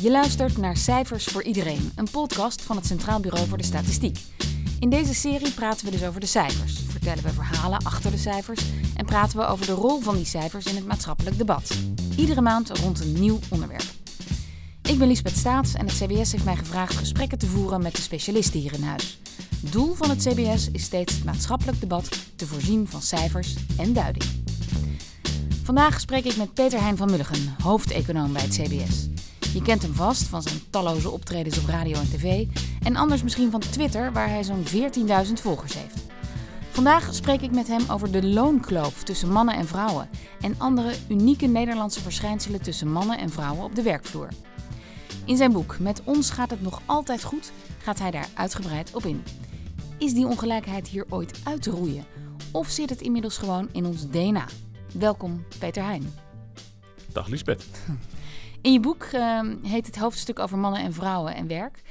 Je luistert naar Cijfers voor Iedereen, een podcast van het Centraal Bureau voor de Statistiek. In deze serie praten we dus over de cijfers, vertellen we verhalen achter de cijfers en praten we over de rol van die cijfers in het maatschappelijk debat. Iedere maand rond een nieuw onderwerp. Ik ben Liesbeth Staats en het CBS heeft mij gevraagd gesprekken te voeren met de specialisten hier in huis. Doel van het CBS is steeds het maatschappelijk debat te voorzien van cijfers en duiding. Vandaag spreek ik met Peter Hein van Mulligen, hoofdeconoom bij het CBS. Je kent hem vast van zijn talloze optredens op radio en tv en anders misschien van Twitter, waar hij zo'n 14.000 volgers heeft. Vandaag spreek ik met hem over de loonkloof tussen mannen en vrouwen en andere unieke Nederlandse verschijnselen tussen mannen en vrouwen op de werkvloer. In zijn boek Met ons gaat het nog altijd goed gaat hij daar uitgebreid op in. Is die ongelijkheid hier ooit uit te roeien? Of zit het inmiddels gewoon in ons DNA? Welkom, Peter Heijn. Dag Lisbeth. In je boek uh, heet het hoofdstuk over mannen en vrouwen en werk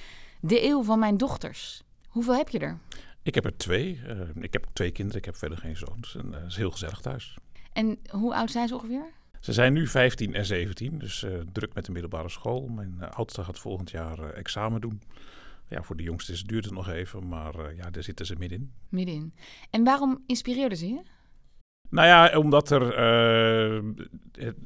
De eeuw van mijn dochters. Hoeveel heb je er? Ik heb er twee. Uh, ik heb twee kinderen, ik heb verder geen zoons. En uh, het is heel gezellig thuis. En hoe oud zijn ze ongeveer? Ze zijn nu 15 en 17, dus uh, druk met de middelbare school. Mijn oudste gaat volgend jaar examen doen. Ja, voor de jongste duurt het nog even, maar ja, daar zitten ze middenin. Middenin. En waarom inspireerden ze je? Nou ja, omdat er, uh,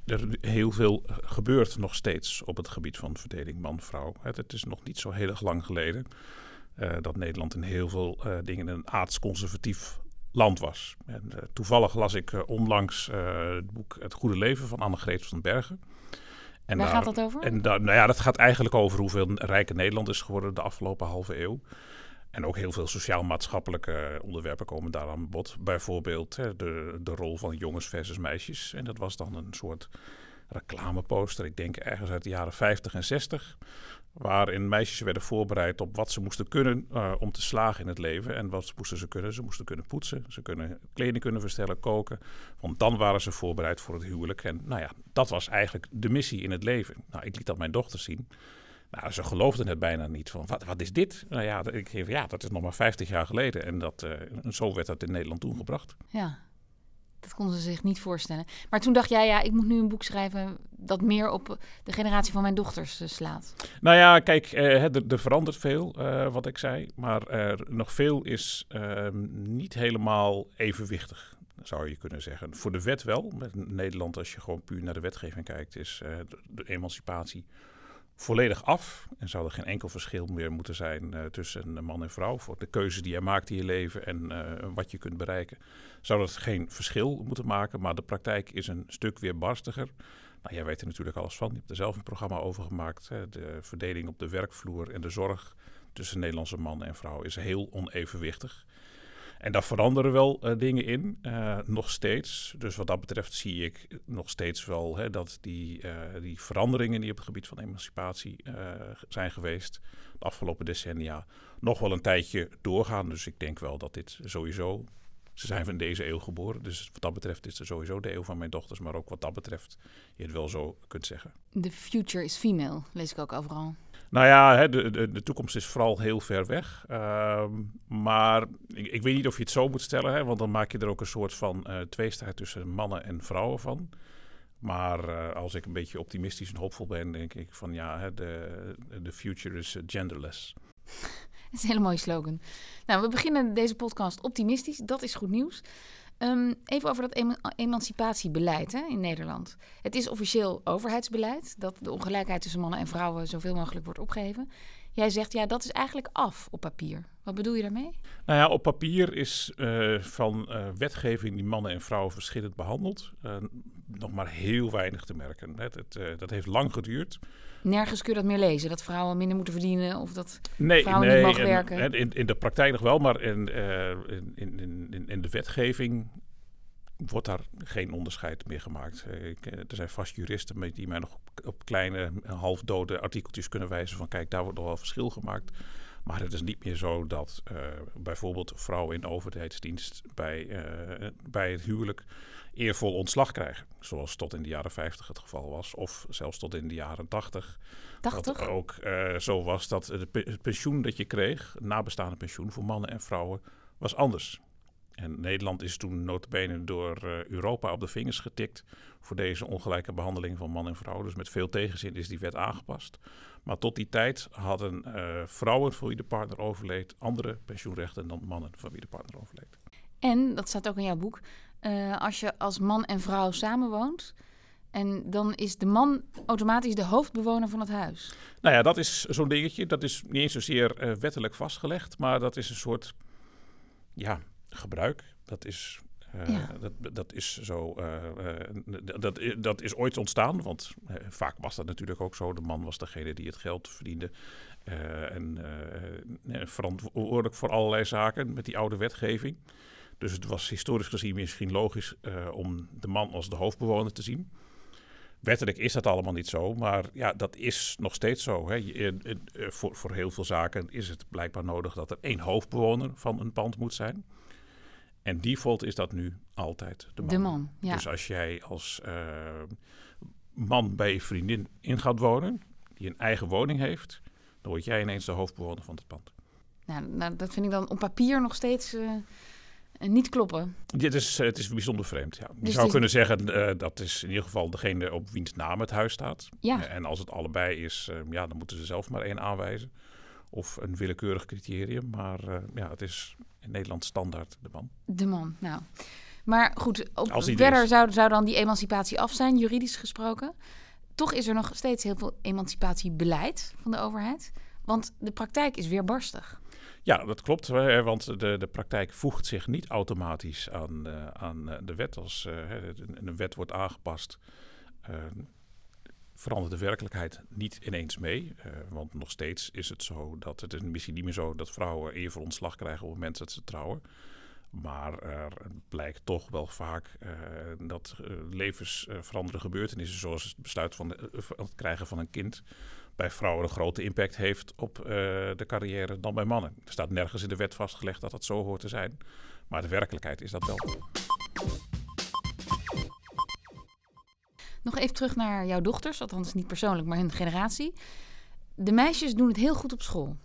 er heel veel gebeurt nog steeds op het gebied van verdeling man-vrouw. Het, het, is nog niet zo heel erg lang geleden uh, dat Nederland in heel veel uh, dingen een aardsconservatief land was. En, toevallig las ik onlangs het boek Het Goede Leven van Annegreet van Bergen. En Waar daar, gaat dat over? En daar, nou ja, dat gaat eigenlijk over hoeveel rijke Nederland is geworden de afgelopen halve eeuw. En ook heel veel sociaal-maatschappelijke onderwerpen komen daar aan bod. Bijvoorbeeld hè, de, de rol van jongens versus meisjes. En dat was dan een soort reclameposter, ik denk ergens uit de jaren 50 en 60. Waarin meisjes werden voorbereid op wat ze moesten kunnen uh, om te slagen in het leven. En wat moesten ze kunnen? Ze moesten kunnen poetsen, ze kunnen kleding kunnen verstellen, koken. Want dan waren ze voorbereid voor het huwelijk. En nou ja, dat was eigenlijk de missie in het leven. Nou, ik liet dat mijn dochter zien. Nou, ze geloofden het bijna niet. Van, wat, wat is dit? Nou ja, ik geef, ja, dat is nog maar 50 jaar geleden. En dat, uh, zo werd dat in Nederland toen gebracht. Ja, dat konden ze zich niet voorstellen. Maar toen dacht jij, ja, ik moet nu een boek schrijven dat meer op de generatie van mijn dochters uh, slaat. Nou ja, kijk, uh, er, er, verandert veel, wat ik zei. Maar nog veel is ehm, niet helemaal evenwichtig zou je kunnen zeggen. Voor de wet wel. Met Nederland, als je gewoon puur naar de wetgeving kijkt, is de emancipatie volledig af. En zou er geen enkel verschil meer moeten zijn uh, tussen man en vrouw. Voor de keuzes die je maakt in je leven en uh, wat je kunt bereiken. Zou dat geen verschil moeten maken. Maar de praktijk is een stuk weer barstiger. Nou, jij weet er natuurlijk alles van. Je hebt er zelf een programma over gemaakt. Hè. De verdeling op de werkvloer en de zorg tussen Nederlandse man en vrouw is heel onevenwichtig. En daar veranderen wel uh, dingen in, uh, nog steeds. Dus wat dat betreft zie ik nog steeds wel hè, dat die, uh, die veranderingen die op het gebied van emancipatie zijn geweest de afgelopen decennia nog wel een tijdje doorgaan. Dus ik denk wel dat dit sowieso. Ze zijn van deze eeuw geboren, dus wat dat betreft is het sowieso de eeuw van mijn dochters. Maar ook wat dat betreft je het wel zo kunt zeggen. The future is female, lees ik ook overal. Nou ja, hè, de, de, de, toekomst is vooral heel ver weg. Uh, maar ik, weet niet of je het zo moet stellen, hè, want dan maak je er ook een soort van uh, tweestrijd tussen mannen en vrouwen van. Maar uh, als ik een beetje optimistisch en hoopvol ben, denk ik van ja, de future is uh, genderless. Dat is een hele mooie slogan. Nou, we beginnen deze podcast optimistisch. Dat is goed nieuws. Um, even over dat em emancipatiebeleid hè, in Nederland. Het is officieel overheidsbeleid dat de ongelijkheid tussen mannen en vrouwen zoveel mogelijk wordt opgeheven. Jij zegt ja, dat is eigenlijk af op papier. Wat bedoel je daarmee? Nou ja, op papier is uh, van uh, wetgeving die mannen en vrouwen verschillend behandeld uh, nog maar heel weinig te merken. Het, het, dat heeft lang geduurd. Nergens kun je dat meer lezen, dat vrouwen minder moeten verdienen of dat nee, vrouwen nee, niet mogen en, werken. In, in de praktijk nog wel, maar in, in, in, in, in de wetgeving wordt daar geen onderscheid meer gemaakt. Ik, er zijn vast juristen die mij nog op kleine, halfdode artikeltjes kunnen wijzen van kijk, daar wordt nog wel verschil gemaakt. Maar het is niet meer zo dat uh, bijvoorbeeld vrouwen in de overheidsdienst bij, uh, bij het huwelijk eervol ontslag krijgen. Zoals tot in de jaren 50 het geval was. Of zelfs tot in de jaren 80. 80? Dat ook uh, zo was dat het pensioen dat je kreeg, nabestaande pensioen voor mannen en vrouwen, was anders. En Nederland is toen notabene door uh, Europa op de vingers getikt voor deze ongelijke behandeling van man en vrouw. Dus met veel tegenzin is die wet aangepast. Maar tot die tijd hadden uh, vrouwen voor wie de partner overleed andere pensioenrechten dan mannen voor wie de partner overleed. En, dat staat ook in jouw boek, uh, als je als man en vrouw samenwoont, en dan is de man automatisch de hoofdbewoner van het huis. Nou ja, dat is zo'n dingetje. Dat is niet eens zozeer uh, wettelijk vastgelegd, maar dat is een soort ja, gebruik. Dat is, uh, ja. dat, dat is zo. Uh, dat, dat is ooit ontstaan, want vaak was dat natuurlijk ook zo. De man was degene die het geld verdiende. en verantwoordelijk voor allerlei zaken met die oude wetgeving. Dus het was historisch gezien misschien logisch om de man als de hoofdbewoner te zien. Wettelijk is dat allemaal niet zo, maar ja, dat is nog steeds zo. Hè. Je, voor, voor heel veel zaken is het blijkbaar nodig dat er één hoofdbewoner van een pand moet zijn. En default is dat nu altijd de man. De man ja. Dus als jij als uh, man bij je vriendin in gaat wonen, die een eigen woning heeft, dan word jij ineens de hoofdbewoner van het pand. Nou, nou dat vind ik dan op papier nog steeds uh, niet kloppen. Dit is, het is bijzonder vreemd. Ja. Je dus zou kunnen zeggen uh, dat is in ieder geval degene op wiens naam het huis staat. Ja. en als het allebei is, ja, dan moeten ze zelf maar één aanwijzen. Of een willekeurig criterium. Maar ja, het is in Nederland standaard de man. De man, nou. Maar goed, op, verder zou, zou dan die emancipatie af zijn, juridisch gesproken. Toch is er nog steeds heel veel emancipatiebeleid van de overheid. Want de praktijk is weer barstig. Ja, dat klopt. Want de, de praktijk voegt zich niet automatisch aan, uh, aan eh, de wet. Als uh, een wet wordt aangepast, uh, verandert de werkelijkheid niet ineens mee. Uh, want nog steeds is het zo dat het is misschien niet meer zo dat vrouwen eerder ontslag krijgen op het moment dat ze trouwen. Maar er blijkt toch wel vaak uh, dat uh, levensveranderende gebeurtenissen, zoals het besluit van de, het krijgen van een kind, bij vrouwen een grote impact heeft op de carrière dan bij mannen. Er staat nergens in de wet vastgelegd dat dat zo hoort te zijn. Maar de werkelijkheid is dat wel. Nog even terug naar jouw dochters, althans niet persoonlijk, maar hun generatie. De meisjes doen het heel goed op school.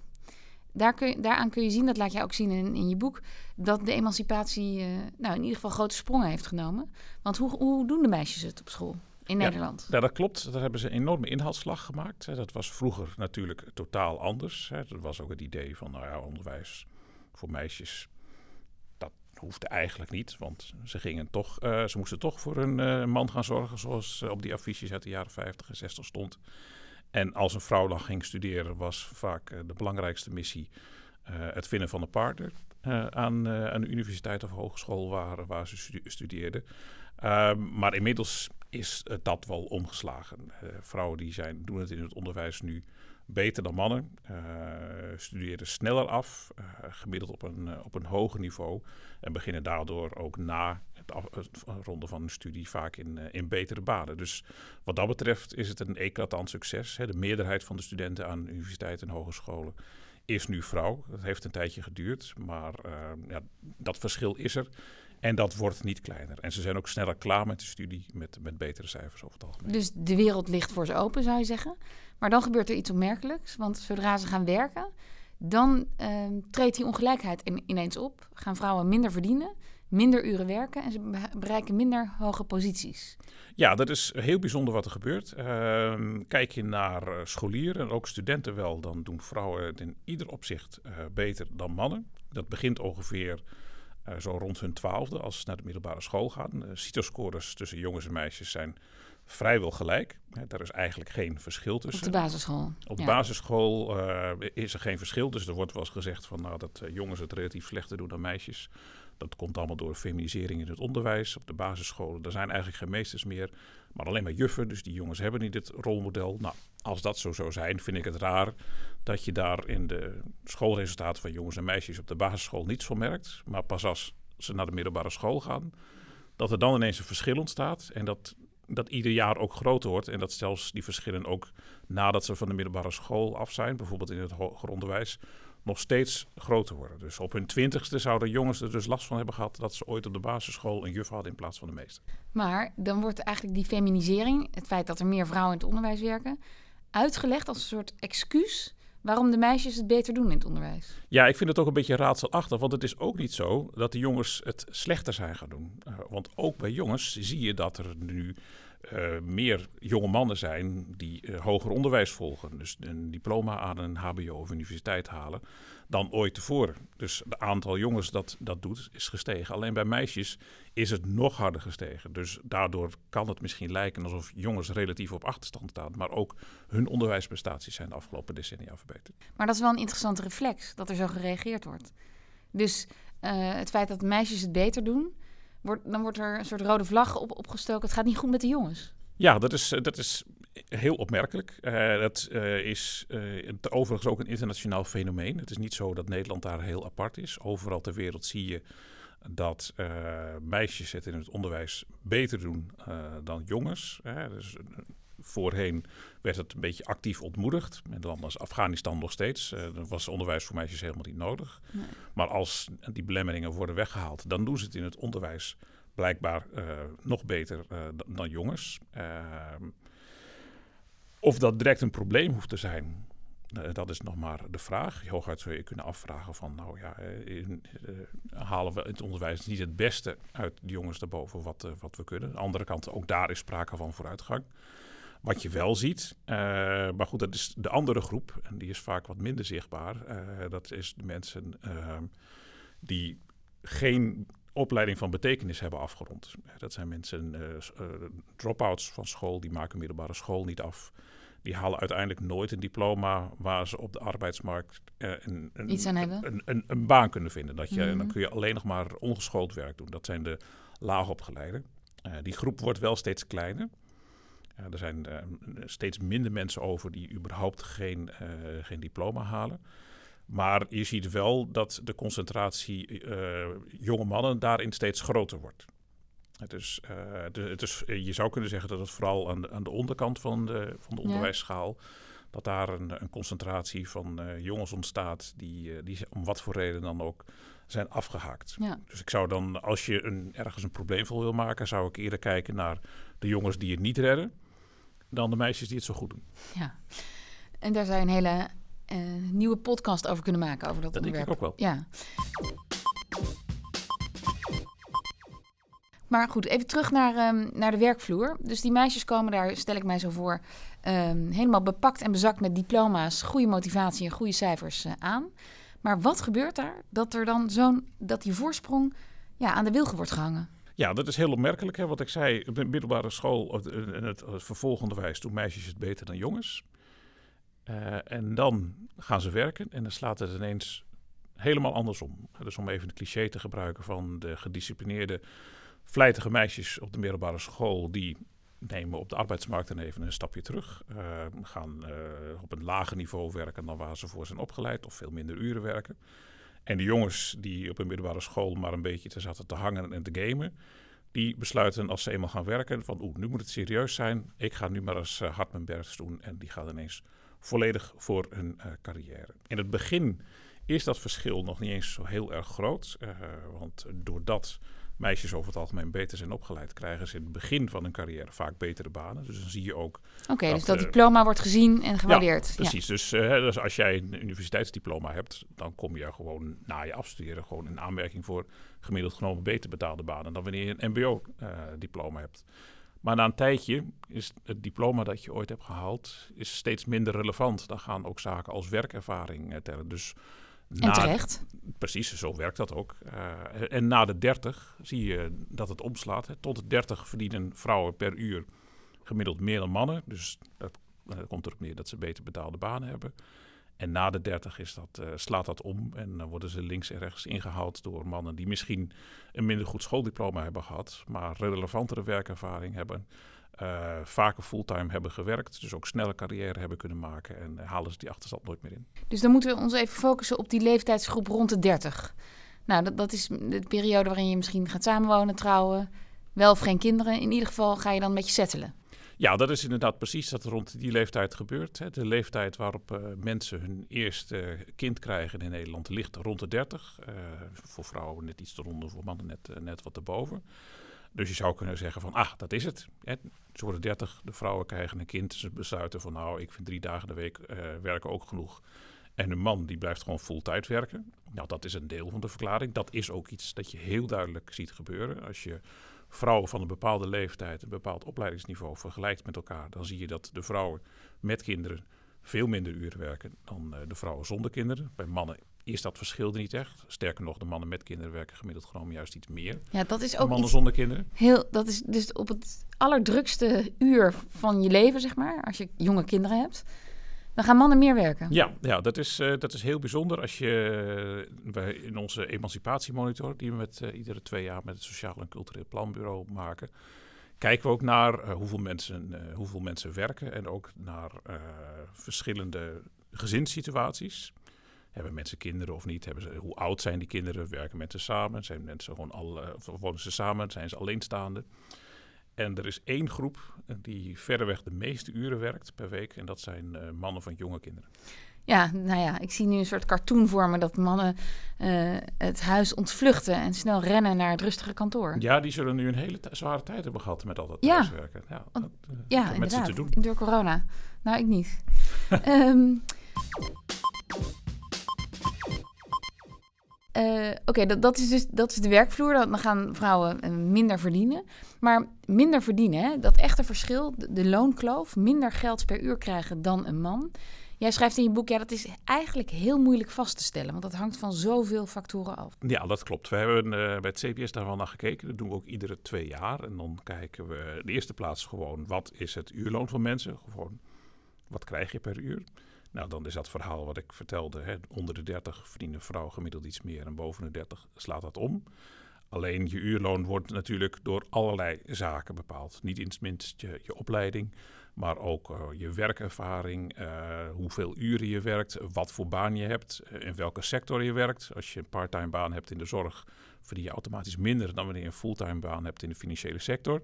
Daar kun je, daaraan kun je zien, dat laat jij ook zien in, in je boek, dat de emancipatie uh, nou, in ieder geval grote sprongen heeft genomen. Want hoe, hoe doen de meisjes het op school in ja, Nederland? Ja, dat klopt. Daar hebben ze een enorme inhaalslag gemaakt. Dat was vroeger natuurlijk totaal anders. Dat was ook het idee van, nou ja, onderwijs voor meisjes hoefde eigenlijk niet, want ze, gingen toch, uh, ze moesten toch voor een uh, man gaan zorgen, zoals op die affiches uit de jaren 50 en 60 stond. En als een vrouw dan ging studeren, was vaak de belangrijkste missie het vinden van een partner aan, aan de universiteit of hogeschool waar, waar ze stu studeerden. Ehm, maar inmiddels is dat wel omgeslagen. vrouwen die zijn, doen het in het onderwijs nu beter dan mannen, uh, studeren sneller af, uh, gemiddeld op een, uh, op een hoger niveau. En beginnen daardoor ook na het, af, ronden van hun studie vaak in, in betere banen. Dus wat dat betreft is het een eclatant succes. Hè. De meerderheid van de studenten aan universiteiten en hogescholen is nu vrouw. Dat heeft een tijdje geduurd, maar ja, dat verschil is er. En dat wordt niet kleiner. En ze zijn ook sneller klaar met de studie met, met betere cijfers over het algemeen. Dus de wereld ligt voor ze open, zou je zeggen? Maar dan gebeurt er iets opmerkelijks. Want zodra ze gaan werken, dan uh, treedt die ongelijkheid in, ineens op. Gaan vrouwen minder verdienen, minder uren werken en ze bereiken minder hoge posities. Ja, dat is heel bijzonder wat er gebeurt. Uh, kijk je naar uh, scholieren en ook studenten wel, dan doen vrouwen het in ieder opzicht uh, beter dan mannen. Dat begint ongeveer uh, zo rond hun twaalfde als ze naar de middelbare school gaan. Uh, CITO-scores tussen jongens en meisjes zijn vrijwel gelijk. Daar is eigenlijk geen verschil tussen. Op de basisschool. Op de ja. basisschool uh, is er geen verschil. Dus er wordt wel eens gezegd van, nou, dat uh, jongens het relatief slechter doen dan meisjes. Dat komt allemaal door feminisering in het onderwijs. Op de basisscholen, er zijn eigenlijk geen meesters meer, maar alleen maar juffen. Dus die jongens hebben niet dit rolmodel. Nou, als dat zo zou zijn, vind ik het raar dat je daar in de schoolresultaten van jongens en meisjes op de basisschool niets van merkt. Maar pas als ze naar de middelbare school gaan, dat er dan ineens een verschil ontstaat. En dat dat ieder jaar ook groter wordt. En dat zelfs die verschillen ook nadat ze van de middelbare school af zijn, bijvoorbeeld in het hoger onderwijs, nog steeds groter worden. Dus op hun twintigste zouden jongens er dus last van hebben gehad dat ze ooit op de basisschool een juf hadden in plaats van de meester. Maar dan wordt eigenlijk die feminisering, het feit dat er meer vrouwen in het onderwijs werken, uitgelegd als een soort excuus waarom de meisjes het beter doen in het onderwijs. Ja, ik vind het ook een beetje raadselachtig, want het is ook niet zo dat de jongens het slechter zijn gaan doen. Uh, want ook bij jongens zie je dat er nu uh, meer jonge mannen zijn die uh, hoger onderwijs volgen. Dus een diploma aan een HBO of universiteit halen dan ooit tevoren. Dus het aantal jongens dat dat doet is gestegen. Alleen bij meisjes is het nog harder gestegen. Dus daardoor kan het misschien lijken alsof jongens relatief op achterstand staan. Maar ook hun onderwijsprestaties zijn de afgelopen decennia verbeterd. Maar dat is wel een interessante reflex, dat er zo gereageerd wordt. Dus uh, het feit dat meisjes het beter doen, dan wordt er een soort rode vlag op, opgestoken. Het gaat niet goed met de jongens. Ja, dat is, dat is heel opmerkelijk. Uh, dat uh, is uh, overigens ook een internationaal fenomeen. Het is niet zo dat Nederland daar heel apart is. Overal ter wereld zie je dat meisjes het in het onderwijs beter doen dan jongens. dus, voorheen werd het een beetje actief ontmoedigd. In landen als Afghanistan nog steeds. dan was onderwijs voor meisjes helemaal niet nodig. Nee. Maar als die belemmeringen worden weggehaald, dan doen ze het in het onderwijs blijkbaar nog beter dan jongens. Of dat direct een probleem hoeft te zijn, uh, dat is nog maar de vraag. Hooguit zou je kunnen afvragen van, nou ja, uh, in, uh, halen we in het onderwijs niet het beste uit de jongens daarboven wat, wat we kunnen. Aan de andere kant, ook daar is sprake van vooruitgang. Wat je wel ziet, maar goed, dat is de andere groep, en die is vaak wat minder zichtbaar. dat is de mensen die geen opleiding van betekenis hebben afgerond. Dat zijn mensen, drop-outs van school, die maken middelbare school niet af die halen uiteindelijk nooit een diploma waar ze op de arbeidsmarkt een, een, Iets aan hebben. Een, een, een, baan kunnen vinden. Dat je, En dan mhm. kun je alleen nog maar ongeschoold werk doen. Dat zijn de laagopgeleiden. Die groep wordt wel steeds kleiner. Uh, er zijn steeds minder mensen over die überhaupt geen, geen diploma halen. Maar je ziet wel dat de concentratie jonge mannen daarin steeds groter wordt. Het is, uh, het is, je zou kunnen zeggen dat het vooral aan de, aan de onderkant van de, van de onderwijsschaal... dat daar een, een concentratie van uh, jongens ontstaat... Die, uh, die om wat voor reden dan ook zijn afgehaakt. Ja. Dus ik zou dan, als je een, ergens een probleem voor wil maken... zou ik eerder kijken naar de jongens die het niet redden... dan de meisjes die het zo goed doen. Ja, en daar zou je een hele nieuwe podcast over kunnen maken... over dat, dat onderwerp. denk ik ook wel. Ja. Maar goed, even terug naar, um, naar de werkvloer. Dus die meisjes komen daar, stel ik mij zo voor, um, helemaal bepakt en bezakt met diploma's, goede motivatie en goede cijfers uh, aan. Maar wat gebeurt daar dat er dan zo'n, dat die voorsprong ja, aan de wilgen wordt gehangen? Ja, dat is heel opmerkelijk. Hè? Wat ik zei, op de middelbare school en het, het vervolgonderwijs doen meisjes het beter dan jongens. Uh, en dan gaan ze werken en dan slaat het ineens helemaal andersom. Dus om even een cliché te gebruiken van de gedisciplineerde vlijtige meisjes op de middelbare school die nemen op de arbeidsmarkt dan even een stapje terug. Uh, gaan op een lager niveau werken dan waar ze voor zijn opgeleid of veel minder uren werken. En de jongens die op een middelbare school maar een beetje te zaten te hangen en te gamen, die besluiten als ze eenmaal gaan werken van oeh, nu moet het serieus zijn. Ik ga nu maar eens uh, hard mijn best doen en die gaan ineens volledig voor hun carrière. In het begin is dat verschil nog niet eens zo heel erg groot, want doordat meisjes over het algemeen beter zijn opgeleid, krijgen ze in het begin van hun carrière vaak betere banen. Dus dan zie je ook. Oké, dus dat uh, diploma wordt gezien en gewaardeerd. Ja, precies. Dus, uh, dus, als jij een universiteitsdiploma hebt, dan kom je gewoon na je afstuderen gewoon in aanmerking voor gemiddeld genomen beter betaalde banen dan wanneer je een MBO-diploma uh, hebt. Maar na een tijdje is het diploma dat je ooit hebt gehaald is steeds minder relevant. Dan gaan ook zaken als werkervaring tellen. Dus en terecht. Precies, zo werkt dat ook. Uh, en na de 30 zie je dat het omslaat. Hè. Tot de 30 verdienen vrouwen per uur gemiddeld meer dan mannen. Dus dat, uh, komt erop neer dat ze beter betaalde banen hebben. En na de 30 is dat, uh, slaat dat om en dan worden ze links en rechts ingehaald door mannen die misschien een minder goed schooldiploma hebben gehad, maar relevantere werkervaring hebben uh, vaker fulltime hebben gewerkt. Dus ook snelle carrière hebben kunnen maken. En halen ze die achterstand nooit meer in. Dus dan moeten we ons even focussen op die leeftijdsgroep rond de 30. Nou, dat, dat is de periode waarin je misschien gaat samenwonen, trouwen. Wel of geen kinderen. In ieder geval ga je dan met je settelen. Ja, dat is inderdaad precies dat rond die leeftijd gebeurt. Hè. De leeftijd waarop uh, mensen hun eerste uh, kind krijgen in Nederland ligt rond de 30. Uh, voor vrouwen net iets eronder, voor mannen net, net wat erboven. Dus je zou kunnen zeggen van, ah, dat is het. Hè. Ze worden 30, de vrouwen krijgen een kind. Ze besluiten van, nou, ik vind drie dagen de week uh, werken ook genoeg. En een man die blijft gewoon fulltime werken. Nou, dat is een deel van de verklaring. Dat is ook iets dat je heel duidelijk ziet gebeuren. Als je vrouwen van een bepaalde leeftijd, een bepaald opleidingsniveau vergelijkt met elkaar, dan zie je dat de vrouwen met kinderen veel minder uren werken dan uh, de vrouwen zonder kinderen. Bij mannen is dat verschil er niet echt. Sterker nog, de mannen met kinderen werken gemiddeld genomen juist iets meer. Ja, dat is ook mannen zonder kinderen. Heel, dat is dus op het allerdrukste uur van je leven, zeg maar, als je jonge kinderen hebt. Dan gaan mannen meer werken. Ja, ja dat, is, uh, dat is heel bijzonder. Als je wij in onze emancipatiemonitor, die we met uh, iedere twee jaar met het Sociaal en Cultureel Planbureau maken, kijken we ook naar uh, hoeveel, mensen, hoeveel mensen werken en ook naar verschillende gezinssituaties. Hebben mensen kinderen of niet? Hebben ze, hoe oud zijn die kinderen? Werken mensen samen? Zijn mensen gewoon al, wonen ze samen? Zijn ze alleenstaande? En er is één groep die verreweg de meeste uren werkt per week. En dat zijn uh, mannen van jonge kinderen. Ja, nou ja, ik zie nu een soort cartoon vormen dat mannen uh, het huis ontvluchten en snel rennen naar het rustige kantoor. Ja, die zullen nu een hele zware tijd hebben gehad met al dat ja. thuiswerken. Ja, dat, uh, ja inderdaad. Te doen. Door corona. Nou, ik niet. um, Uh, Oké, dat, dat is dus dat is de werkvloer. Dan gaan vrouwen uh, minder verdienen. Maar minder verdienen, hè, dat echte verschil, de, loonkloof, minder geld per uur krijgen dan een man. Jij schrijft in je boek, ja, dat is eigenlijk heel moeilijk vast te stellen, want dat hangt van zoveel factoren af. Ja, dat klopt. We hebben uh, bij het CBS daar wel naar gekeken. Dat doen we ook iedere twee jaar. En dan kijken we in de eerste plaats gewoon, wat is het uurloon van mensen? Gewoon, wat krijg je per uur? Nou, dan is dat verhaal wat ik vertelde. Hè, onder de 30 verdient een vrouw gemiddeld iets meer en boven de 30 slaat dat om. Alleen je uurloon wordt natuurlijk door allerlei zaken bepaald. Niet in het minst je, je opleiding, maar ook uh, je werkervaring, uh, hoeveel uren je werkt, wat voor baan je hebt, uh, in welke sector je werkt. Als je een parttime baan hebt in de zorg, verdien je automatisch minder dan wanneer je een fulltime baan hebt in de financiële sector.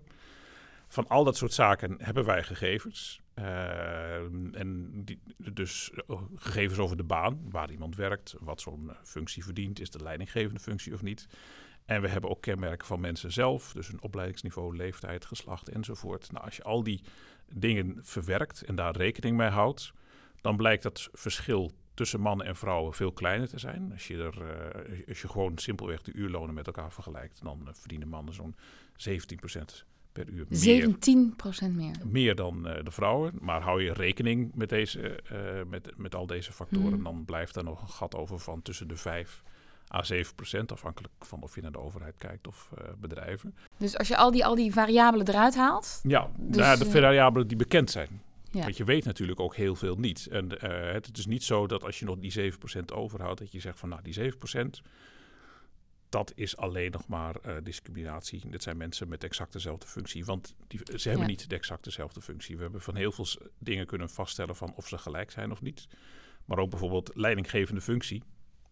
Van al dat soort zaken hebben wij gegevens. Uh, en dus uh, gegevens over de baan, waar iemand werkt, wat zo'n uh, functie verdient, is de leidinggevende functie of niet. En we hebben ook kenmerken van mensen zelf, dus een opleidingsniveau, leeftijd, geslacht enzovoort. Nou, als je al die dingen verwerkt en daar rekening mee houdt, dan blijkt dat verschil tussen mannen en vrouwen veel kleiner te zijn. Als je, er, uh, als je gewoon simpelweg de uurlonen met elkaar vergelijkt, dan verdienen mannen zo'n 17% per uur. Meer, 17% meer. Meer dan uh, de vrouwen. Maar hou je rekening met, deze, uh, met, met al deze factoren, hmm. dan blijft er nog een gat over van tussen de 5 à 7 procent, afhankelijk van of je naar de overheid kijkt of uh, bedrijven. Dus als je al die, al die variabelen eruit haalt? Ja, dus, nou, de variabelen die bekend zijn. Ja. Want je weet natuurlijk ook heel veel niet. En het is niet zo dat als je nog die 7% overhoudt, dat je zegt van nou die 7%, dat is alleen nog maar uh, discriminatie. Dit zijn mensen met exact dezelfde functie. Want die, ze hebben ja. niet de exact dezelfde functie. We hebben van heel veel dingen kunnen vaststellen van of ze gelijk zijn of niet. Maar ook bijvoorbeeld leidinggevende functie.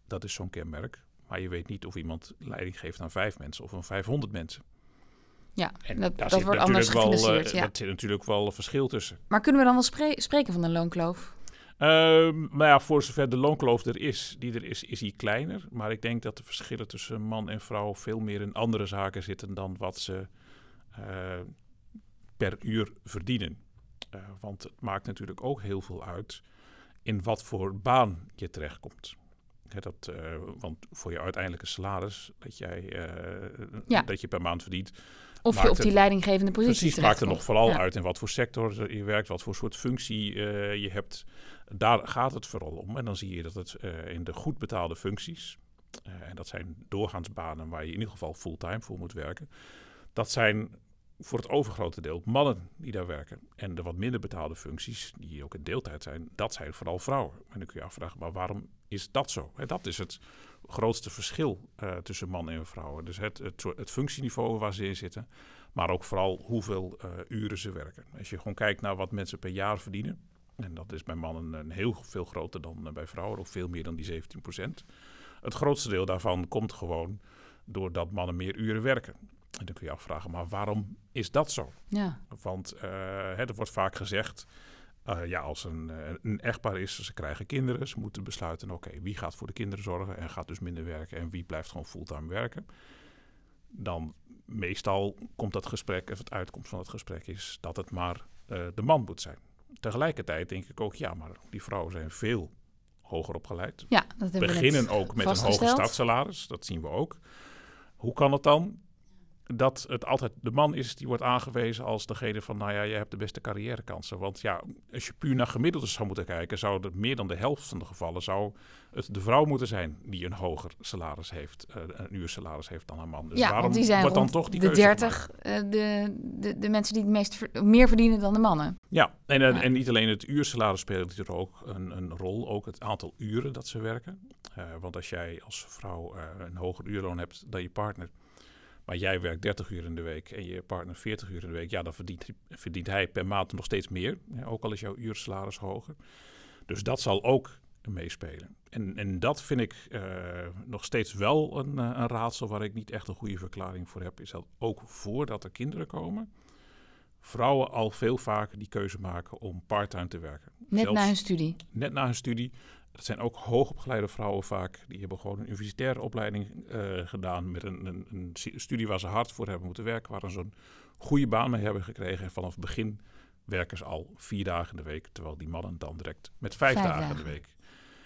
Dat is zo'n kenmerk. Maar je weet niet of iemand leiding geeft aan vijf mensen of aan 500 mensen. Ja, en dat, dat wordt anders wel, gefinancierd. Uh, ja. Daar zit natuurlijk wel een verschil tussen. Maar kunnen we dan wel spre spreken van een loonkloof? Um, maar ja, voor zover de loonkloof er is, die er is, is die kleiner. Maar ik denk dat de verschillen tussen man en vrouw veel meer in andere zaken zitten dan wat ze uh, per uur verdienen. Uh, want het maakt natuurlijk ook heel veel uit in wat voor baan je terechtkomt. He, dat, uh, want voor je uiteindelijke salaris dat, jij, ja. dat je per maand verdient, of je op die leidinggevende positie Precies, maakt er nog vooral ja. uit in wat voor sector je werkt, wat voor soort functie uh, je hebt. Daar gaat het vooral om. En dan zie je dat het uh, in de goed betaalde functies, uh, en dat zijn doorgaans banen waar je in ieder geval fulltime voor moet werken, dat zijn voor het overgrote deel mannen die daar werken. En de wat minder betaalde functies, die ook in deeltijd zijn, dat zijn vooral vrouwen. En dan kun je afvragen, maar waarom is dat zo? En dat is het grootste verschil uh, tussen mannen en vrouwen. Dus het, het, het, functieniveau waar ze in zitten, maar ook vooral hoeveel uh, uren ze werken. Als je gewoon kijkt naar wat mensen per jaar verdienen, en dat is bij mannen een heel veel groter dan bij vrouwen, ook veel meer dan die 17 procent. Het grootste deel daarvan komt gewoon doordat mannen meer uren werken. En dan kun je afvragen, maar waarom is dat zo? Ja. Want hè, er wordt vaak gezegd, uh, ja, als een, een, echtpaar is, ze krijgen kinderen, ze moeten besluiten, oké, okay, wie gaat voor de kinderen zorgen en gaat dus minder werken en wie blijft gewoon fulltime werken. Dan meestal komt dat gesprek, of het uitkomst van het gesprek is dat het maar uh, de man moet zijn. Tegelijkertijd denk ik ook, ja, maar die vrouwen zijn veel hoger opgeleid. Ja, dat hebben Beginnen we ook met een hoger startsalaris, dat zien we ook. Hoe kan het dan dat het altijd de man is die wordt aangewezen als degene van, nou ja, je hebt de beste carrièrekansen. Want ja, als je puur naar gemiddeldes zou moeten kijken, zou het meer dan de helft van de gevallen zou het de vrouw moeten zijn die een hoger salaris heeft, eh, een uursalaris heeft dan een man. Dus ja, waarom want die zijn wordt dan toch die de keuze 30 eh, de, de, de mensen die het meest ver- meer verdienen dan de mannen. Ja, en, en, Ja. en niet alleen het uursalaris speelt hier ook een, een rol, ook het aantal uren dat ze werken. Eh, want als jij als vrouw eh, een hoger uurloon hebt dan je partner, maar jij werkt 30 uur in de week en je partner 40 uur in de week, ja, dan verdient, verdient hij per maand nog steeds meer. Ja, ook al is jouw uursalaris hoger. Dus dat zal ook meespelen. En, en dat vind ik eh, nog steeds wel een, eh, een raadsel waar ik niet echt een goede verklaring voor heb. Is dat ook voordat er kinderen komen, vrouwen al veel vaker die keuze maken om parttime te werken. Net Zelfs na hun studie. net na hun studie. Dat zijn ook hoogopgeleide vrouwen vaak. Die hebben gewoon een universitaire opleiding eh, gedaan met een, een, een studie waar ze hard voor hebben moeten werken. Waar ze zo'n goede baan mee hebben gekregen. En vanaf het begin werken ze al vier dagen in de week. Terwijl die mannen dan direct met vijf, Vijf dagen, in dagen. de week.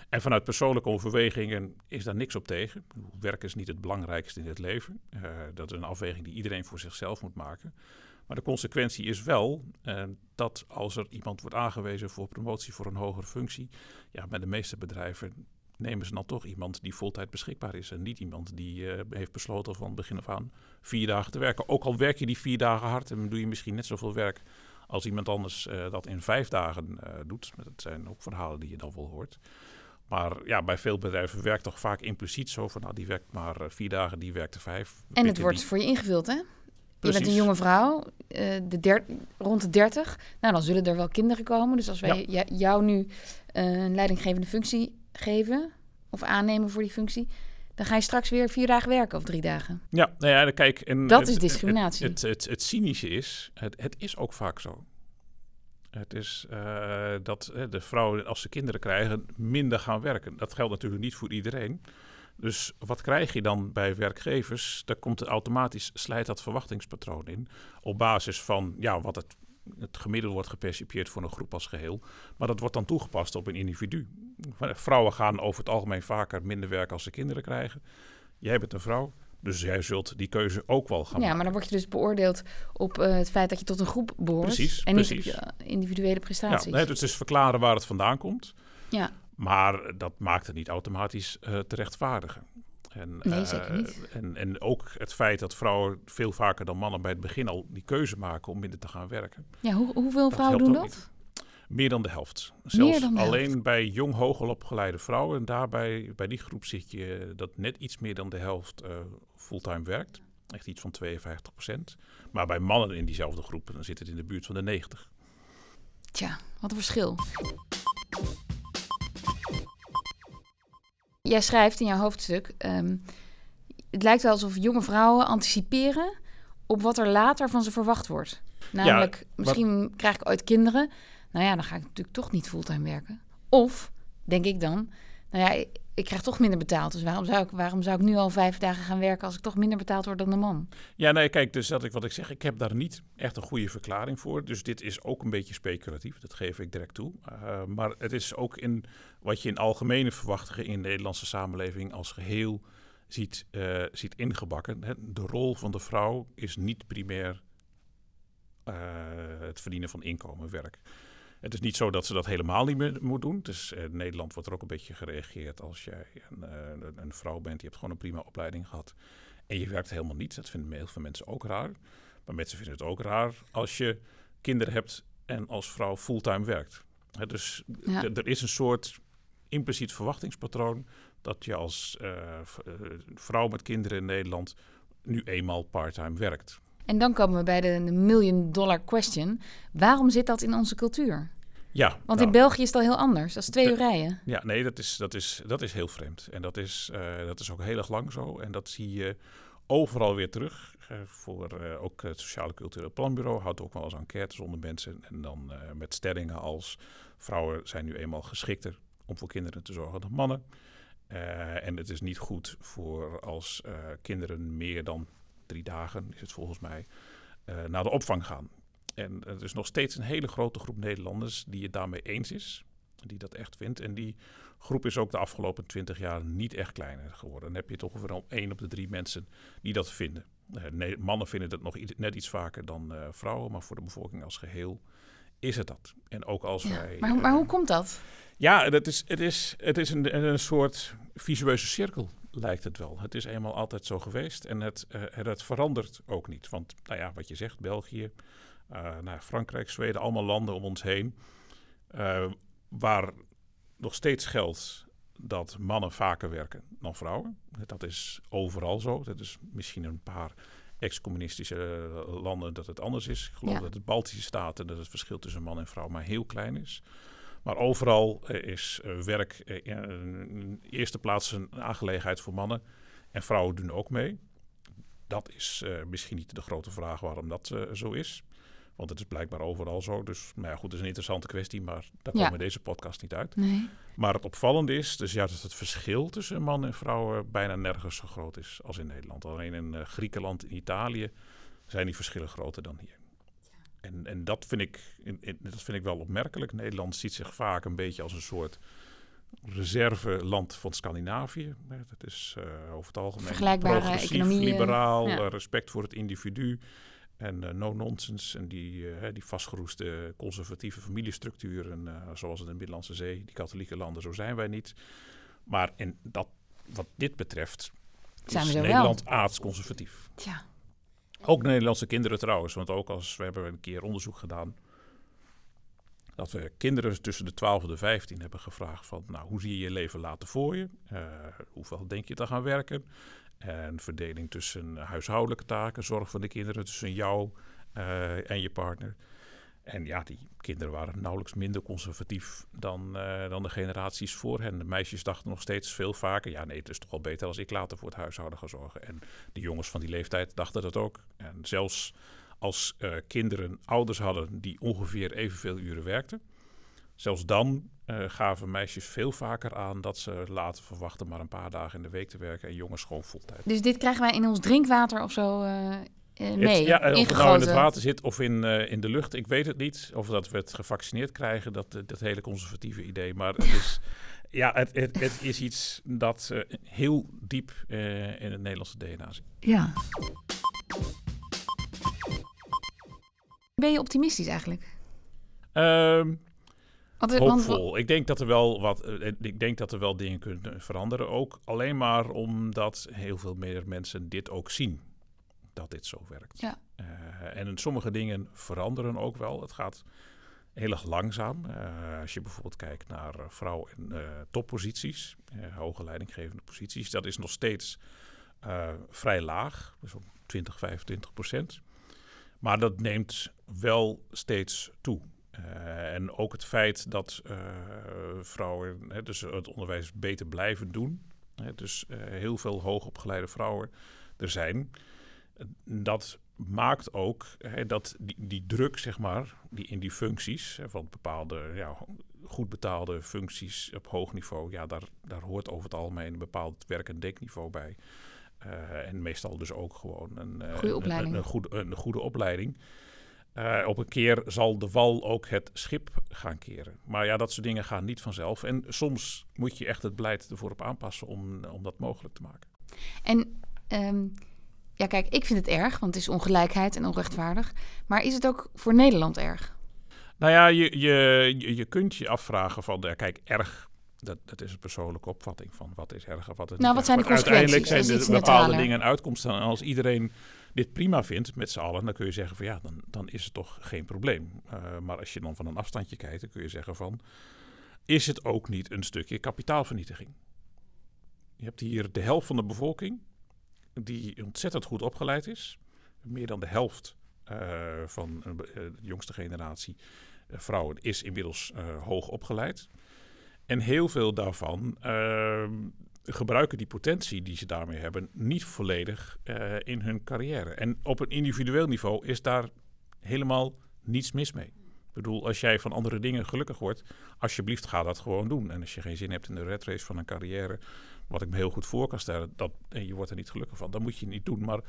En vanuit persoonlijke overwegingen is daar niks op tegen. Werk is niet het belangrijkste in het leven. Eh, dat is een afweging die iedereen voor zichzelf moet maken. Maar de consequentie is wel eh, dat als er iemand wordt aangewezen voor promotie voor een hogere functie, ja, bij de meeste bedrijven nemen ze dan toch iemand die voltijd beschikbaar is. En niet iemand die eh, heeft besloten van begin af aan vier dagen te werken. Ook al werk je die vier dagen hard en doe je misschien net zoveel werk als iemand anders eh, dat in vijf dagen doet. Dat zijn ook verhalen die je dan wel hoort. Maar ja, bij veel bedrijven werkt toch vaak impliciet zo van, nou die werkt maar vier dagen, die werkt er vijf. En het wordt die- voor je ingevuld, hè? Je bent Precies. een jonge vrouw, eh, de der- rond de 30. Nou, dan zullen er wel kinderen komen. Dus als wij ja- jou nu eh, een leidinggevende functie geven of aannemen voor die functie, dan ga je straks weer vier dagen werken of drie dagen. Ja, nou ja, kijk. En Dat het- is discriminatie. Het, het, het, cynische is, het, het is ook vaak zo. Het is eh, dat de vrouwen, als ze kinderen krijgen, minder gaan werken. Dat geldt natuurlijk niet voor iedereen. Dus wat krijg je dan bij werkgevers? Daar komt er automatisch, slijt dat verwachtingspatroon in. Op basis van ja, wat het, het gemiddelde wordt gepercipieerd voor een groep als geheel. Maar dat wordt dan toegepast op een individu. Vrouwen gaan over het algemeen vaker minder werken als ze kinderen krijgen. Jij bent een vrouw, dus jij zult die keuze ook wel gaan Ja, maken. maar dan word je dus beoordeeld op eh, het feit dat je tot een groep behoort. Precies, en niet precies. individuele prestaties. Ja, nee, dus het is verklaren waar het vandaan komt. Ja. Maar dat maakt het niet automatisch eh, te rechtvaardigen. En, Nee, eh, zeker niet. En, en ook het feit dat vrouwen veel vaker dan mannen bij het begin al die keuze maken om minder te gaan werken. Ja, hoe, hoeveel vrouwen doen dat? Meer dan de helft. Zelfs dan de alleen helft. bij jong hoger opgeleide vrouwen. En daarbij, bij die groep zit je dat net iets meer dan de helft eh, fulltime werkt. Echt iets van 52 procent. Maar bij mannen in diezelfde groep dan zit het in de buurt van de 90. Tja, wat een verschil. Jij schrijft in jouw hoofdstuk... ehm, het lijkt wel alsof jonge vrouwen anticiperen... op wat er later van ze verwacht wordt. Namelijk, misschien krijg ik ooit kinderen. Nou ja, dan ga ik natuurlijk toch niet fulltime werken. Of, denk ik dan... Nou ja, ik, krijg toch minder betaald. Dus waarom zou, ik, waarom zou ik nu al vijf dagen gaan werken... als ik toch minder betaald word dan de man? Ja, nee, kijk, dus dat ik wat ik zeg, ik heb daar niet echt een goede verklaring voor. Dus dit is ook een beetje speculatief, dat geef ik direct toe. Uh, maar het is ook in wat je in algemene verwachtingen in de Nederlandse samenleving als geheel ziet, uh, ziet ingebakken. De rol van de vrouw is niet primair uh, het verdienen van inkomen, werk. Het is niet zo dat ze dat helemaal niet meer moet doen. Dus in Nederland wordt er ook een beetje gereageerd als jij een, uh, een vrouw bent, je hebt gewoon een prima opleiding gehad en je werkt helemaal niet. Dat vinden heel veel mensen ook raar. Maar mensen vinden het ook raar als je kinderen hebt en als vrouw fulltime werkt. He, dus ja. er is een soort impliciet verwachtingspatroon dat je als uh, vrouw met kinderen in Nederland nu eenmaal parttime werkt. En dan komen we bij de, million dollar question. Waarom zit dat in onze cultuur? Ja, Want nou, in België is het al heel anders. Dat is twee uur rijden. Ja, nee, dat is, dat is, dat is heel vreemd. En dat is, uh, dat is ook heel erg lang zo. En dat zie je overal weer terug. Uh, voor uh, ook het Sociale Cultureel Planbureau houdt ook wel eens enquêtes onder mensen. En dan met stellingen als vrouwen zijn nu eenmaal geschikter om voor kinderen te zorgen dan mannen. en het is niet goed voor als kinderen meer dan drie dagen, is het volgens mij, naar de opvang gaan. En er is nog steeds een hele grote groep Nederlanders die het daarmee eens is. die dat echt vindt. En die groep is ook de afgelopen twintig jaar niet echt kleiner geworden. Dan heb je toch ongeveer één op de drie mensen die dat vinden. nee, mannen vinden dat nog net iets vaker dan vrouwen, maar voor de bevolking als geheel is het dat. En ook als wij. Maar, maar hoe komt dat? Ja, dat is, het is, het is een, een soort visueuze cirkel, lijkt het wel. Het is eenmaal altijd zo geweest en het, uh, het verandert ook niet. Want, nou ja, wat je zegt, België, uh, nou, Frankrijk, Zweden, allemaal landen om ons heen, waar nog steeds geldt dat mannen vaker werken dan vrouwen. Dat is overal zo. Dat is misschien een paar ex-communistische landen dat het anders is. Ik geloof dat het Baltische staten dat het verschil tussen man en vrouw maar heel klein is. Maar overal eh, is eh, werk eh, in eerste plaats een aangelegenheid voor mannen. En vrouwen doen ook mee. Dat is misschien niet de grote vraag waarom dat zo is. Want het is blijkbaar overal zo. Dus maar ja, goed, het is een interessante kwestie, maar daar komen we deze podcast niet uit. Nee. Maar het opvallende is dus ja, dat het verschil tussen man en vrouwen bijna nergens zo groot is als in Nederland. Alleen in Griekenland en Italië zijn die verschillen groter dan hier. En, en dat, vind ik, dat vind ik wel opmerkelijk. Nederland ziet zich vaak een beetje als een soort reserveland van Scandinavië. Dat is uh, over het algemeen Vergelijkbare economie, liberaal, ja. respect voor het individu. En uh, no-nonsense en die, uh, die vastgeroeste conservatieve familiestructuren, zoals het in de Middellandse Zee, die katholieke landen, zo zijn wij niet. Maar in dat, wat dit betreft zijn is we Nederland wel. aardsconservatief. Tja. Ook Nederlandse kinderen trouwens. Want ook als we hebben een keer onderzoek gedaan. Dat we kinderen tussen de 12 en de 15 hebben gevraagd van nou, hoe zie je je leven later voor je? Uh, hoeveel denk je te gaan werken? En verdeling tussen huishoudelijke taken, zorg voor de kinderen tussen jou uh, en je partner. En ja, die kinderen waren nauwelijks minder conservatief dan, uh, dan de generaties voor hen. De meisjes dachten nog steeds veel vaker... ja, nee, het is toch wel beter als ik later voor het huishouden ga zorgen. En de jongens van die leeftijd dachten dat ook. En zelfs als uh, kinderen ouders hadden die ongeveer evenveel uren werkten... zelfs dan uh, gaven meisjes veel vaker aan dat ze later verwachten... maar een paar dagen in de week te werken en jongens gewoon fulltime. Dus dit krijgen wij in ons drinkwater of zo... Uh, nee, het, ja, of het nou in het water zit of in, uh, in de lucht, ik weet het niet. Of dat we het gevaccineerd krijgen, dat, dat hele conservatieve idee. Maar het is, ja, het, het, het is iets dat heel diep in het Nederlandse DNA zit. Ja. Ben je optimistisch eigenlijk? Um, want, hoopvol. Ik denk dat er wel wat. Ik denk dat er wel dingen kunnen veranderen. Ook alleen maar omdat heel veel meer mensen dit ook zien dat dit zo werkt. Ja. Uh, en sommige dingen veranderen ook wel. Het gaat heel erg langzaam. Uh, als je bijvoorbeeld kijkt naar uh, vrouw- en topposities, hoge leidinggevende posities, dat is nog steeds vrij laag, dus om 20, 25 procent. Maar dat neemt wel steeds toe. En ook het feit dat vrouwen hè, dus het onderwijs beter blijven doen. Hè, dus heel veel hoogopgeleide vrouwen er zijn dat maakt ook hè, dat die, die druk, zeg maar, die in die functies, hè, van bepaalde ja, goed betaalde functies op hoog niveau, ja, daar, daar hoort over het algemeen een bepaald werk- en denkniveau bij. En meestal dus ook gewoon een, goede een, goede, een goede opleiding. Uh, op een keer zal de wal ook het schip gaan keren. Maar ja, dat soort dingen gaan niet vanzelf. En soms moet je echt het beleid ervoor op aanpassen om, om dat mogelijk te maken. En um ja, kijk, ik vind het erg, want het is ongelijkheid en onrechtvaardig. Maar is het ook voor Nederland erg? Nou ja, je, je, je kunt je afvragen van, ja, kijk, erg, dat, dat is een persoonlijke opvatting van wat is erg en wat is Nou, wat zijn de consequenties? Uiteindelijk zijn er bepaalde dingen en uitkomsten. En als iedereen dit prima vindt met z'n allen, dan kun je zeggen van ja, dan, dan is het toch geen probleem. Uh, maar als je dan van een afstandje kijkt, dan kun je zeggen van, is het ook niet een stukje kapitaalvernietiging? Je hebt hier de helft van de bevolking die ontzettend goed opgeleid is. Meer dan de helft uh, van uh, de jongste generatie vrouwen is inmiddels hoog opgeleid. En heel veel daarvan ehm, gebruiken die potentie die ze daarmee hebben niet volledig in hun carrière. En op een individueel niveau is daar helemaal niets mis mee. Ik bedoel, als jij van andere dingen gelukkig wordt, alsjeblieft ga dat gewoon doen. En als je geen zin hebt in de red race van een carrière, wat ik me heel goed voor kan stellen, dat, en je wordt er niet gelukkig van, dan moet je niet doen. Maar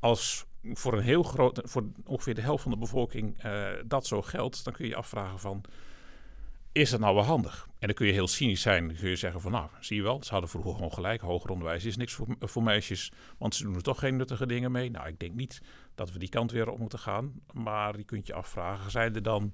als voor een heel groot, voor ongeveer de helft van de bevolking uh, dat zo geldt, dan kun je je afvragen van, is dat nou wel handig? En dan kun je heel cynisch zijn. Dan kun je zeggen van, nou, zie je wel, ze hadden vroeger gewoon gelijk. Hoger onderwijs is niks voor, voor meisjes, want ze doen er toch geen nuttige dingen mee. Nou, ik denk niet dat we die kant weer op moeten gaan. Maar je kunt je afvragen, zijn er dan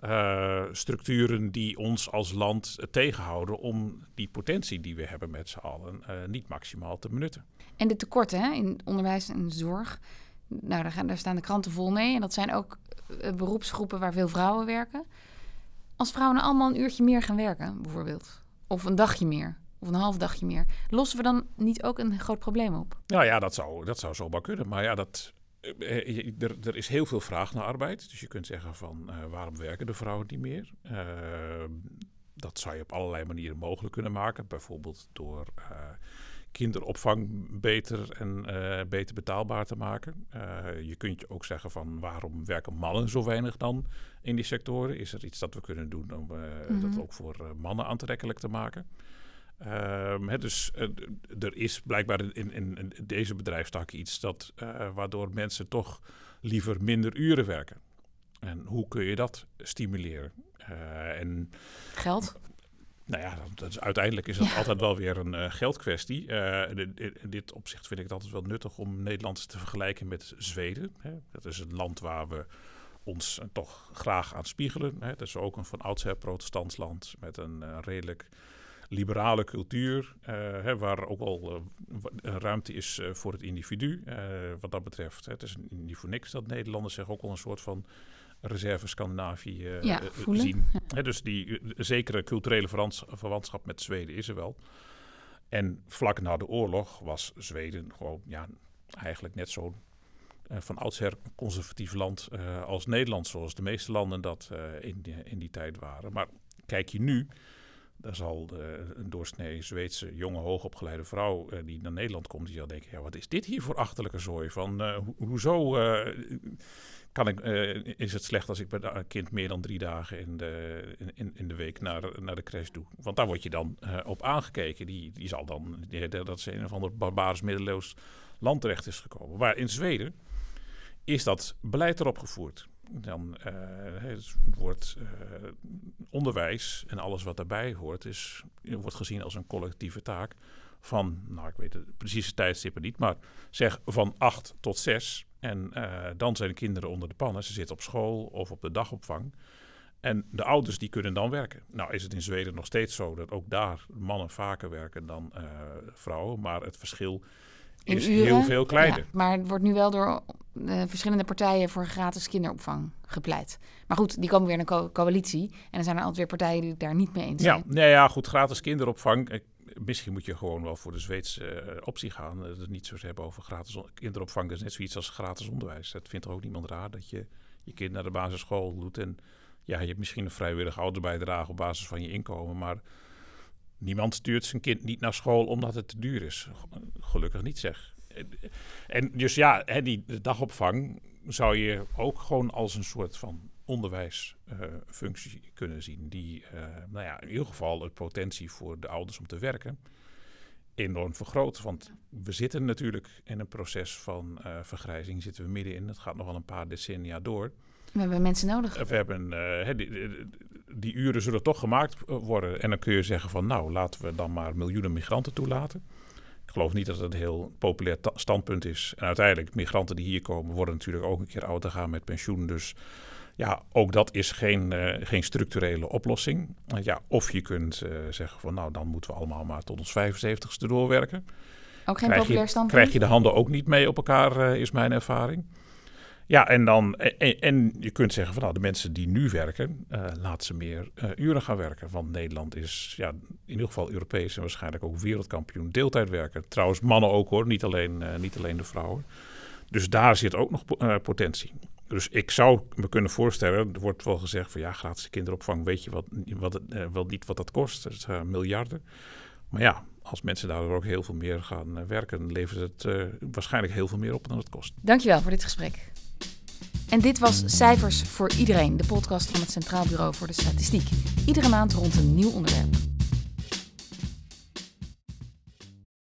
uh, structuren die ons als land tegenhouden om die potentie die we hebben met z'n allen uh, niet maximaal te benutten. En de tekorten hè, in onderwijs en zorg, nou, daar, gaan, daar staan de kranten vol mee. En dat zijn ook uh, beroepsgroepen waar veel vrouwen werken. Als vrouwen nou allemaal een uurtje meer gaan werken, bijvoorbeeld, of een dagje meer, of een half dagje meer, lossen we dan niet ook een groot probleem op? Nou ja, dat zou, dat zou zomaar kunnen. Maar ja, dat, eh, er, er, is heel veel vraag naar arbeid. Dus je kunt zeggen van uh, waarom werken de vrouwen niet meer? Dat zou je op allerlei manieren mogelijk kunnen maken. Bijvoorbeeld door kinderopvang beter en beter betaalbaar te maken. je kunt je ook zeggen van waarom werken mannen zo weinig dan in die sectoren? Is er iets dat we kunnen doen om -hmm. dat ook voor mannen aantrekkelijk te maken? Um, dus uh, er is blijkbaar in, in, in, deze bedrijfstak iets dat, uh, waardoor mensen toch liever minder uren werken. En hoe kun je dat stimuleren? Uh, en, Geld? Nou ja, dat is, uiteindelijk is dat ja. altijd wel weer een geldkwestie. in dit opzicht vind ik het altijd wel nuttig om Nederland te vergelijken met Zweden. Hè. Dat is een land waar we ons toch graag aan spiegelen. Hè. Dat is ook een van oudsher protestants land met een redelijk liberale cultuur, uh, hè, waar ook wel uh, ruimte is voor het individu. wat dat betreft, hè, het is niet voor niks dat Nederlanders zich ook wel een soort van reserve Scandinavië ja, zien. Hè, dus die zekere culturele verwantschap met Zweden is er wel. En vlak na de oorlog was Zweden gewoon ja, eigenlijk net zo van oudsher conservatief land als Nederland, zoals de meeste landen dat in, die, in die tijd waren. Maar kijk je nu, daar zal een doorsnee Zweedse jonge hoogopgeleide vrouw die naar Nederland komt, die zal denken, ja, wat is dit hier voor achterlijke zooi? Van ho hoezo kan ik, is het slecht als ik bij een kind meer dan drie dagen in de, in, in de week naar, naar de crash doe? Want daar word je dan op aangekeken. Die, die zal dan, dat ze een of ander barbarisch middeleeuws land terecht is gekomen. Maar in Zweden is dat beleid erop gevoerd dan uh, wordt uh, onderwijs en alles wat daarbij hoort, is, wordt gezien als een collectieve taak van, nou ik weet de precieze tijdstippen niet, maar zeg van 8 tot 6. En dan zijn de kinderen onder de pannen. Ze zitten op school of op de dagopvang. En de ouders die kunnen dan werken. Nou is het in Zweden nog steeds zo dat ook daar mannen vaker werken dan vrouwen. Maar het verschil is heel veel kleiner. Ja, maar het wordt nu wel door uh, verschillende partijen voor gratis kinderopvang gepleit. Maar goed, die komen weer in een co coalitie. En dan zijn er altijd weer partijen die het daar niet mee eens zijn. Ja, nee, ja goed, gratis kinderopvang. Misschien moet je gewoon wel voor de Zweedse uh, optie gaan. Dat het niet zo hebben over gratis kinderopvang. Dat is net zoiets als gratis onderwijs. Dat vindt er ook niemand raar dat je je kind naar de basisschool doet. En ja, je hebt misschien een vrijwillige ouderbijdrage op basis van je inkomen. Maar Niemand stuurt zijn kind niet naar school omdat het te duur is. Gelukkig niet zeg. En dus ja, die dagopvang zou je ook gewoon als een soort van onderwijsfunctie uh, kunnen zien. Die, uh, nou ja, in ieder geval het potentie voor de ouders om te werken enorm vergroot. Want we zitten natuurlijk in een proces van uh, vergrijzing, zitten we middenin. Het gaat nog wel een paar decennia door. We hebben mensen nodig. We hebben, uh, die, uren zullen toch gemaakt worden. En dan kun je zeggen van nou, laten we dan maar miljoenen migranten toelaten. Ik geloof niet dat het een heel populair standpunt is. En uiteindelijk, migranten die hier komen, worden natuurlijk ook een keer ouder gaan met pensioen. Dus ja, ook dat is geen, uh, geen structurele oplossing. Uh, ja, of je kunt uh, zeggen van nou, dan moeten we allemaal maar tot ons 75ste doorwerken. Ook geen populair standpunt? Krijg je de handen ook niet mee op elkaar, is mijn ervaring. Ja, en, dan, en, en, je kunt zeggen van nou, de mensen die nu werken, uh, laat ze meer uh, uren gaan werken. Want Nederland is ja, in ieder geval Europees en waarschijnlijk ook wereldkampioen deeltijd werken. Trouwens, mannen ook hoor, niet alleen, uh, niet alleen de vrouwen. Dus daar zit ook nog potentie. Dus ik zou me kunnen voorstellen, er wordt wel gezegd van ja, gratis kinderopvang, weet je wat, wat wel niet wat dat kost. Dat is miljarden. Maar ja, als mensen daardoor ook heel veel meer gaan werken, levert het waarschijnlijk heel veel meer op dan het kost. Dankjewel voor dit gesprek. En dit was Cijfers voor Iedereen, de podcast van het Centraal Bureau voor de Statistiek. Iedere maand rond een nieuw onderwerp.